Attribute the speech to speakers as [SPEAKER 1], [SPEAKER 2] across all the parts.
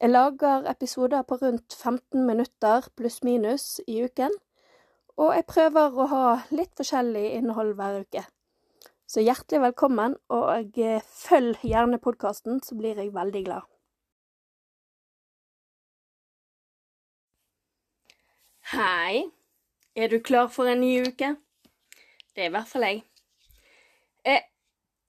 [SPEAKER 1] Jeg lager episoder på rundt 15 minutter pluss-minus i uken, og jeg prøver å ha litt forskjellig innhold hver uke. Så hjertelig velkommen, og eh, følg gjerne podkasten, så blir jeg veldig glad. Hei. Er du klar for en ny uke? Det er i hvert fall jeg. Eh,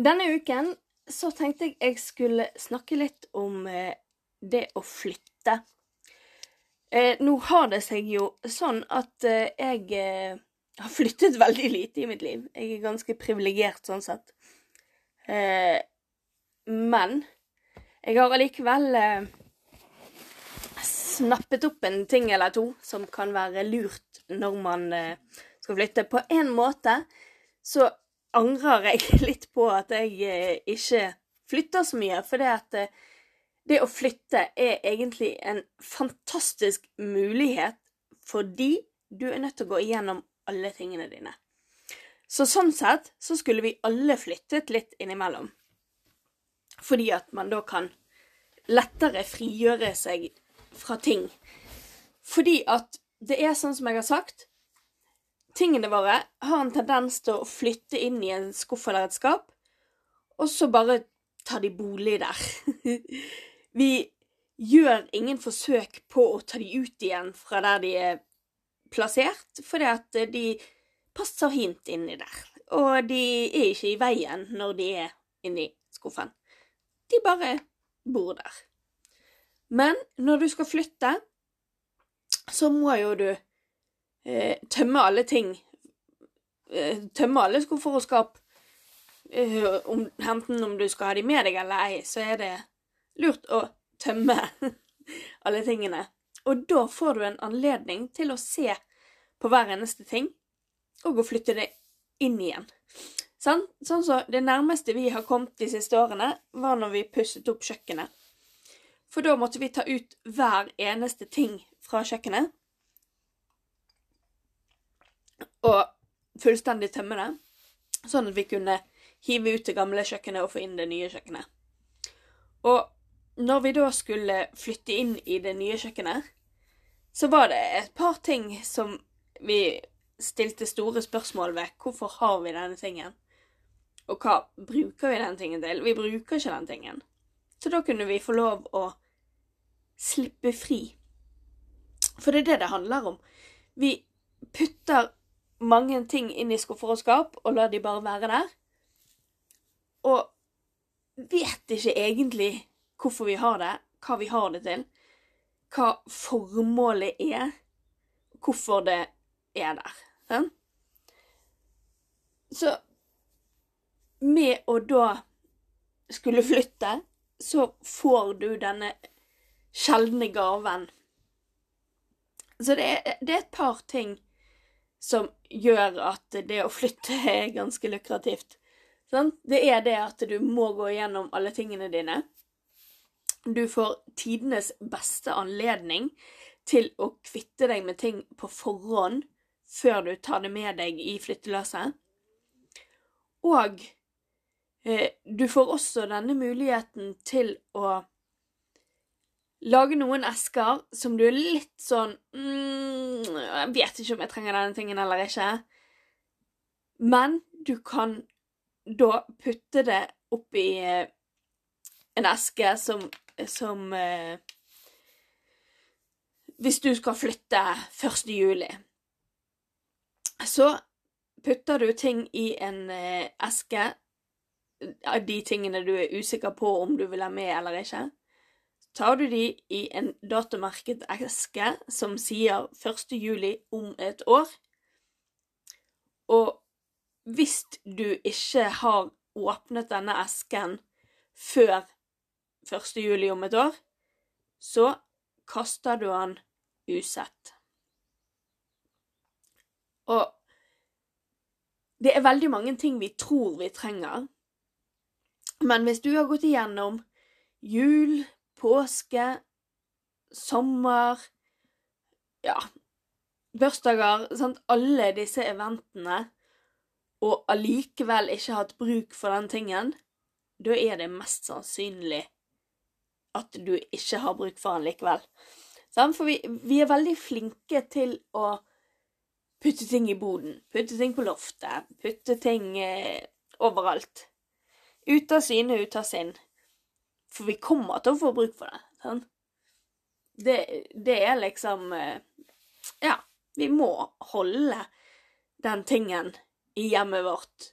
[SPEAKER 1] denne uken så tenkte jeg jeg skulle snakke litt om eh, det å flytte. Eh, nå har det seg jo sånn at eh, jeg eh, har flyttet veldig lite i mitt liv. Jeg er ganske privilegert sånn sett. Eh, men jeg har allikevel eh, snappet opp en ting eller to som kan være lurt når man skal flytte. På en måte så angrer jeg litt på at jeg ikke flytter så mye, for det at det å flytte er egentlig en fantastisk mulighet fordi du er nødt til å gå igjennom alle tingene dine. Så sånn sett så skulle vi alle flyttet litt innimellom. Fordi at man da kan lettere frigjøre seg fra ting. Fordi at det er sånn som jeg har sagt, tingene våre har en tendens til å flytte inn i en skuff eller et skap, og så bare tar de bolig der. vi gjør ingen forsøk på å ta de ut igjen fra der de er plassert, fordi at de passer hint inni der. Og de er ikke i veien når de er inni skuffen. De bare bor der. Men når du skal flytte, så må jo du eh, tømme alle ting. Eh, tømme alle skuffer og skap. Eh, om, enten om du skal ha de med deg eller ei, så er det lurt å tømme alle tingene. Og da får du en anledning til å se på hver eneste ting, og å flytte det inn igjen. Sånn, sånn så Det nærmeste vi har kommet de siste årene, var når vi pusset opp kjøkkenet. For da måtte vi ta ut hver eneste ting fra kjøkkenet. Og fullstendig tømme det, sånn at vi kunne hive ut det gamle kjøkkenet og få inn det nye kjøkkenet. Og når vi da skulle flytte inn i det nye kjøkkenet, så var det et par ting som vi stilte store spørsmål ved hvorfor har vi denne tingen, og hva bruker vi den tingen til? Vi bruker ikke den tingen. Så da kunne vi få lov å slippe fri. For det er det det handler om. Vi putter mange ting inn i skuffer og skap og lar de bare være der. Og vet ikke egentlig hvorfor vi har det, hva vi har det til, hva formålet er, hvorfor det er der. Så med å da skulle flytte, så får du denne sjeldne gaven. Så det er, det er et par ting som gjør at det å flytte er ganske lukrativt. Sant? Det er det at du må gå igjennom alle tingene dine. Du får tidenes beste anledning til å kvitte deg med ting på forhånd før du tar det med deg i flyttelasset. Og eh, du får også denne muligheten til å lage noen esker som du er litt sånn mm, Jeg vet ikke om jeg trenger denne tingen eller ikke. Men du kan da putte det oppi eh, en eske som, som eh, Hvis du skal flytte 1. juli så putter du ting i en eh, eske av de tingene du er usikker på om du vil ha med eller ikke. Tar du de i en datomerket eske som sier 1. juli om et år. Og hvis du ikke har åpnet denne esken før 1. juli om et år, så kaster du han usett. Og det er veldig mange ting vi tror vi trenger. Men hvis du har gått igjennom jul, påske, sommer Ja, bursdager sant? Alle disse eventene, og allikevel ikke hatt bruk for den tingen, da er det mest sannsynlig at du ikke har bruk for den likevel. For vi, vi, er veldig flinke til å putte ting i boden, putte ting på loftet, putte ting eh, overalt. Ut av syne, ut av sinn. For vi kommer til å få bruk for det. Sånn? Det, det, er liksom eh, Ja, vi må holde den tingen i hjemmet vårt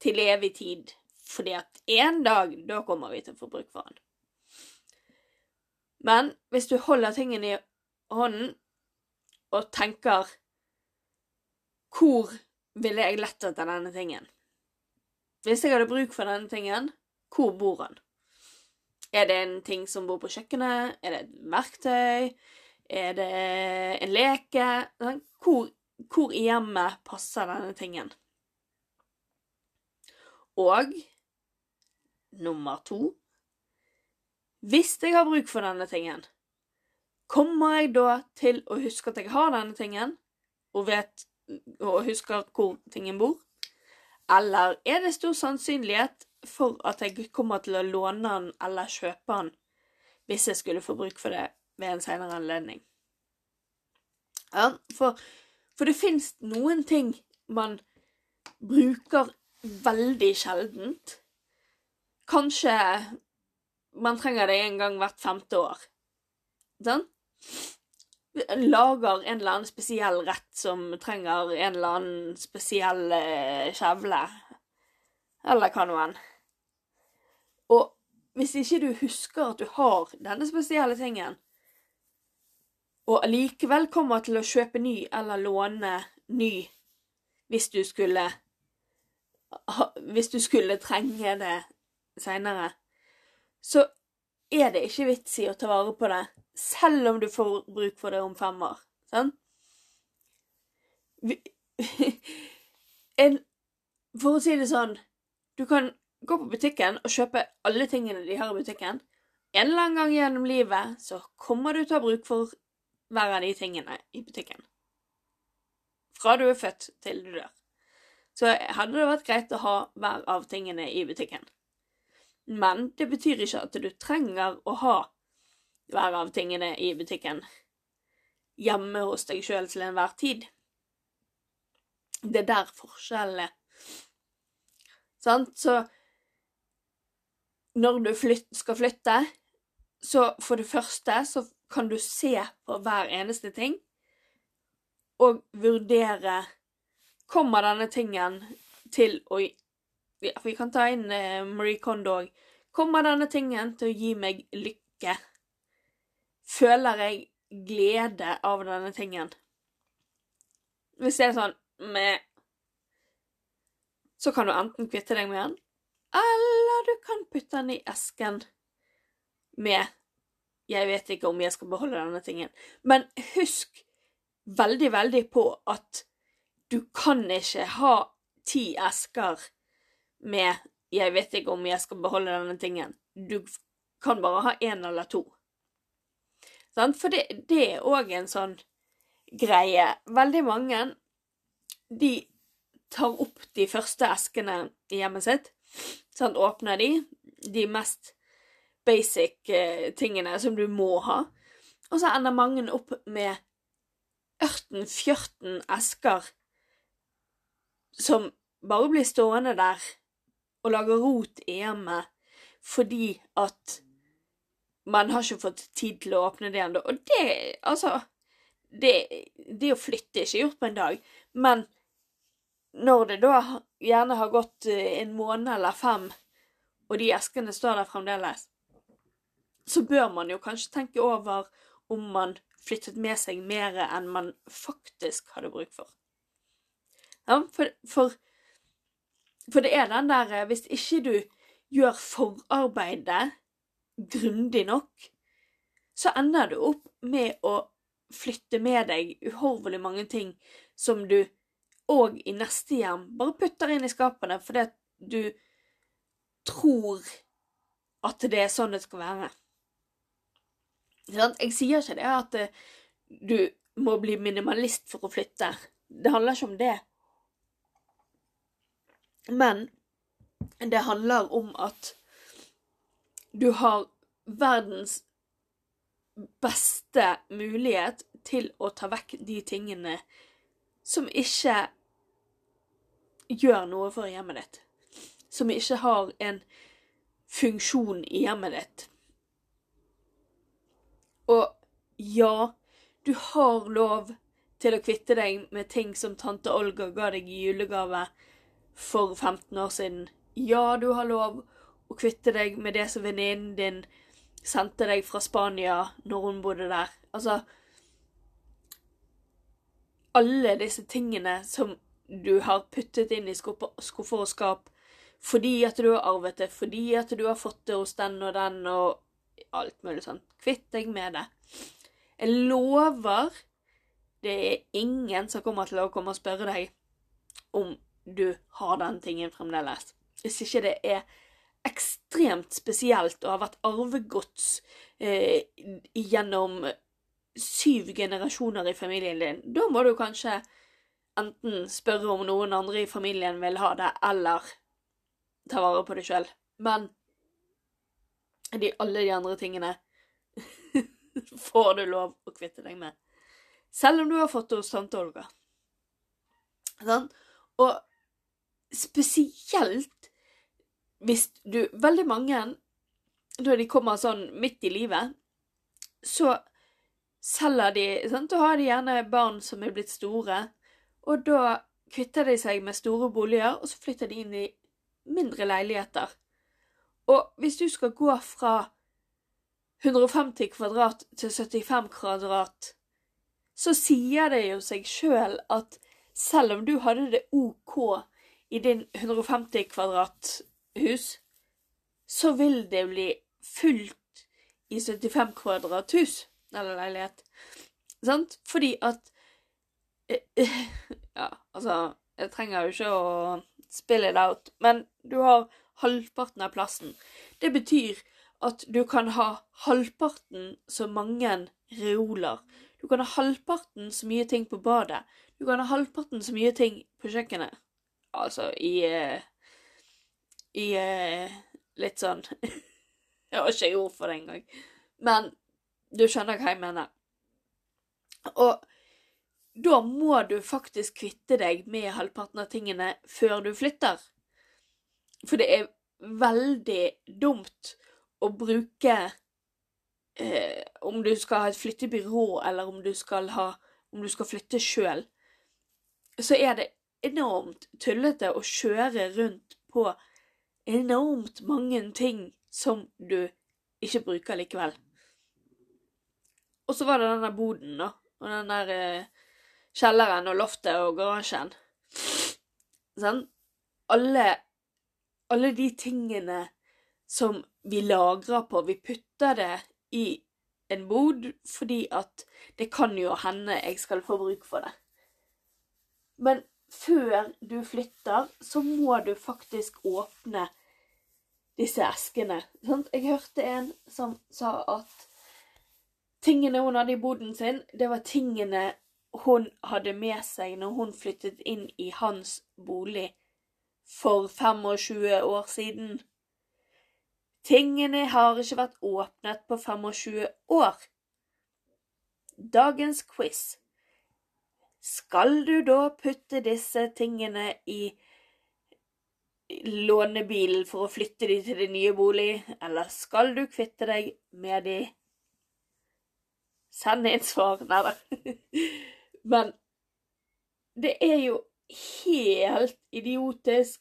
[SPEAKER 1] til evig tid. Fordi at en dag, da kommer vi til å få bruk for den. Men hvis du holder tingen i hånden og tenker Hvor ville jeg lett etter denne tingen? Hvis jeg hadde bruk for denne tingen, hvor bor han? Er det en ting som bor på kjøkkenet? Er det et verktøy? Er det en leke? Hvor, hvor i hjemmet passer denne tingen? Og nummer to Hvis jeg har bruk for denne tingen, kommer jeg da til å huske at jeg har denne tingen, og, vet, og husker hvor tingen bor? Eller er det stor sannsynlighet for at jeg kommer til å låne den eller kjøpe den hvis jeg skulle få bruk for det ved en senere anledning? Ja, for, for det fins noen ting man bruker veldig sjeldent. Kanskje man trenger det en gang hvert femte år. Sånn? lager en eller annen spesiell rett som trenger en eller annen spesiell eh, kjevle. Eller hva nå enn. Og hvis ikke du husker at du har denne spesielle tingen, og allikevel kommer til å kjøpe ny eller låne ny hvis du skulle Hvis du skulle trenge det seinere, så er det ikke vits i å ta vare på det selv om du får bruk for det om fem år. Sånn? En, for å si det sånn Du kan gå på butikken og kjøpe alle tingene de har i butikken. En eller annen gang gjennom livet så kommer du til å ha bruk for hver av de tingene i butikken. Fra du er født til du dør. Så hadde det vært greit å ha hver av tingene i butikken. Men det betyr ikke at du trenger å ha hver av tingene i butikken hjemme hos deg sjøl til enhver tid. Det er der forskjellen er. Sant? Så når du flyt skal flytte, så for det første så kan du se på hver eneste ting og vurdere Kommer denne tingen til å ja, Vi kan ta inn eh, Marie Kondo òg. Kommer denne tingen til å gi meg lykke? føler jeg glede av denne tingen. Hvis det er sånn med Så kan du enten kvitte deg med den, eller du kan putte den i esken med Jeg vet ikke om jeg skal beholde denne tingen. Men husk veldig, veldig på at du kan ikke ha ti esker med 'jeg vet ikke om jeg skal beholde denne tingen'. Du kan bare ha én eller to. For det, det er òg en sånn greie. Veldig mange, de tar opp de første eskene i hjemmet sitt. Sant? åpner de. De mest basic eh, tingene som du må ha. Og så ender mange opp med ørten-fjørten esker som bare blir stående der og lager rot i hjemmet fordi at man har ikke fått tid til å åpne det ennå. Og det, altså det, det å flytte er ikke gjort på en dag. Men når det da gjerne har gått eh, en måned eller fem, og de eskene står der fremdeles, så bør man jo kanskje tenke over om man flyttet med seg mer enn man faktisk hadde bruk for. Ja, for, for, for det er den der eh, Hvis ikke du gjør forarbeidet grundig nok, så ender du opp med å flytte med deg uhorvelig mange ting som du òg i neste hjem bare putter inn i skapene fordi at du tror at det er sånn det skal være. Jeg sier ikke det at eh, du må bli minimalist for å flytte. Det handler ikke om det. Men det handler om at du har verdens beste mulighet til å ta vekk de tingene som ikke gjør noe for hjemmet ditt. Som ikke har en funksjon i hjemmet ditt. Og ja, du har lov til å kvitte deg med ting som tante Olga ga deg i julegave for 15 år siden. Ja, du har lov å kvitte deg med det som venninnen din sendte deg fra Spania når hun bodde der. Altså Alle disse tingene som du har puttet inn i skuffer og skap fordi at du har arvet det, fordi at du har fått det hos den og den og alt mulig sånn. Kvitt deg med det. Jeg lover det er ingen som kommer til å komme og spørre deg om du har den tingen fremdeles. Hvis ikke det er ekstremt spesielt å ha vært arvegods eh, gjennom syv generasjoner i familien din, da må du kanskje enten spørre om noen andre i familien vil ha det, eller ta vare på det sjøl. Men de, alle de andre tingene får du lov å kvitte deg med. Selv om du har fått det hos tante Olga. Sånn? Og spesielt hvis du Veldig mange, når de kommer sånn midt i livet, så selger de sant? Da har de gjerne barn som er blitt store, og da kvitter de seg med store boliger, og så flytter de inn i mindre leiligheter. Og hvis du skal gå fra 150 kvadrat til 75 kvadrat, så sier det jo seg sjøl at selv om du hadde det OK i din 150 kvadrat hus, så vil det bli fullt i 75 kvadrathus, eller leilighet. Sant? Fordi at Ja, altså Jeg trenger jo ikke å spille det out, men du har halvparten av plassen. Det betyr at du kan ha halvparten så mange reoler. Du kan ha halvparten så mye ting på badet. Du kan ha halvparten så mye ting på kjøkkenet. Altså i eh, i eh, litt sånn Jeg har ikke ord for det engang. Men du skjønner hva jeg mener. Og da må du faktisk kvitte deg med halvparten av tingene før du flytter. For det er veldig dumt å bruke eh, Om du skal ha et flyttebyrå, eller om du skal, ha, om du skal flytte sjøl, så er det enormt tullete å kjøre rundt på enormt mange ting som du ikke bruker likevel. Og så var det den der boden, da. Og den der eh, kjelleren og loftet og garasjen. Sånn? Alle, alle de tingene som vi lagrer på, vi putter det i en bod fordi at det kan jo hende jeg skal få bruk for det. Men før du flytter, så må du faktisk åpne disse eskene. Jeg hørte en som sa at tingene hun hadde i boden sin, det var tingene hun hadde med seg når hun flyttet inn i hans bolig for 25 år siden. Tingene har ikke vært åpnet på 25 år. Dagens quiz. Skal du da putte disse tingene i lånebilen for å flytte de til din nye bolig, eller skal du kvitte deg med de? Send inn svar. Nei da. Men det er jo helt idiotisk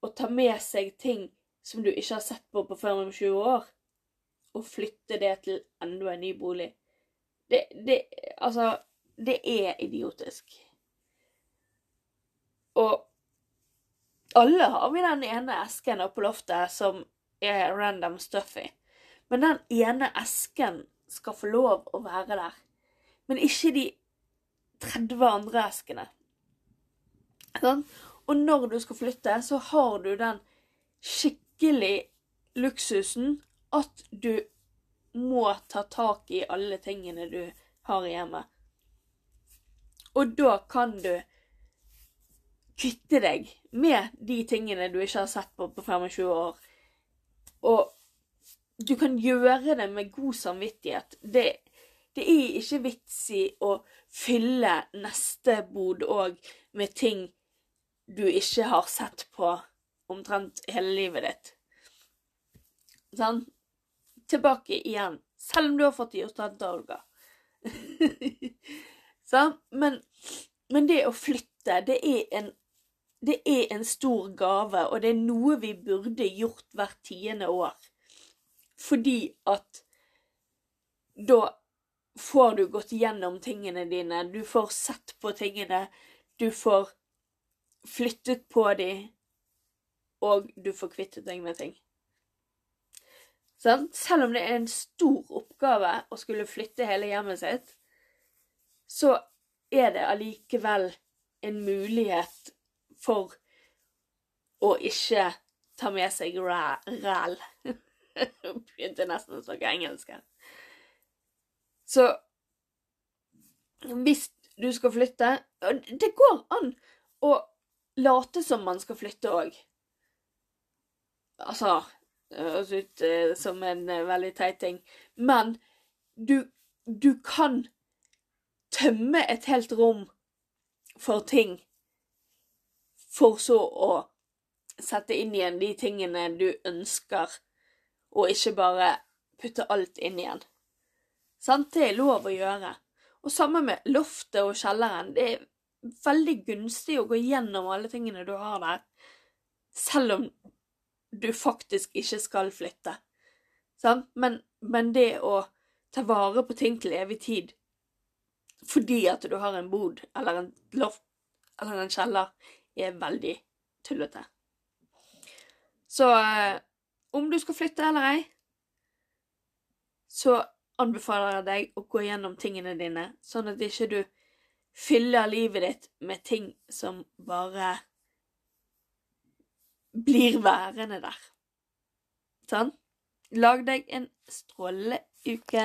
[SPEAKER 1] å ta med seg ting som du ikke har sett på på 25 år, og flytte det til enda en ny bolig. Det, det Altså det er idiotisk. Og alle har vi den ene esken oppe på loftet som er random stuffy. Men den ene esken skal få lov å være der. Men ikke de 30 andre eskene. Sånn? Og når du skal flytte, så har du den skikkelig luksusen at du må ta tak i alle tingene du har i hjemmet. Og da kan du kvitte deg med de tingene du ikke har sett på på 25 år. Og du kan gjøre det med god samvittighet. Det, det er ikke vits i å fylle neste bod òg med ting du ikke har sett på omtrent hele livet ditt. Sånn? Tilbake igjen. Selv om du har fått Olga. sånn? Men, men, det å flytte, det er, en, det er en stor gave, og det er noe vi burde gjort hvert tiende år. Fordi at da får du gått gjennom tingene dine, du får sett på tingene, du får flyttet på dem, og du får kvittet deg med ting. Selv om det er en stor oppgave å skulle flytte hele hjemmet sitt, så er det allikevel en mulighet for å ikke ta med seg ræl. Begynte nesten å snakke engelsk her. Så hvis du skal flytte Det går an å late som man skal flytte òg. Altså Det høres ut uh, som en uh, veldig teit ting. Men du, du kan tømme et helt rom for ting, for så å sette inn igjen de tingene du ønsker, og ikke bare putte alt inn igjen. Sant? Det er lov å gjøre. Og sammen med loftet og kjelleren. Det er veldig gunstig å gå gjennom alle tingene du har der, selv om du faktisk ikke skal flytte. Sant? Men, men det å ta vare på ting til evig tid fordi at du har en bod eller en loft eller en kjeller, er veldig tullete. Så eh, om du skal flytte eller ei, så anbefaler jeg deg å gå gjennom tingene dine, sånn at ikke du fyller livet ditt med ting som bare blir værende der. Sånn? Lag deg en strålende uke.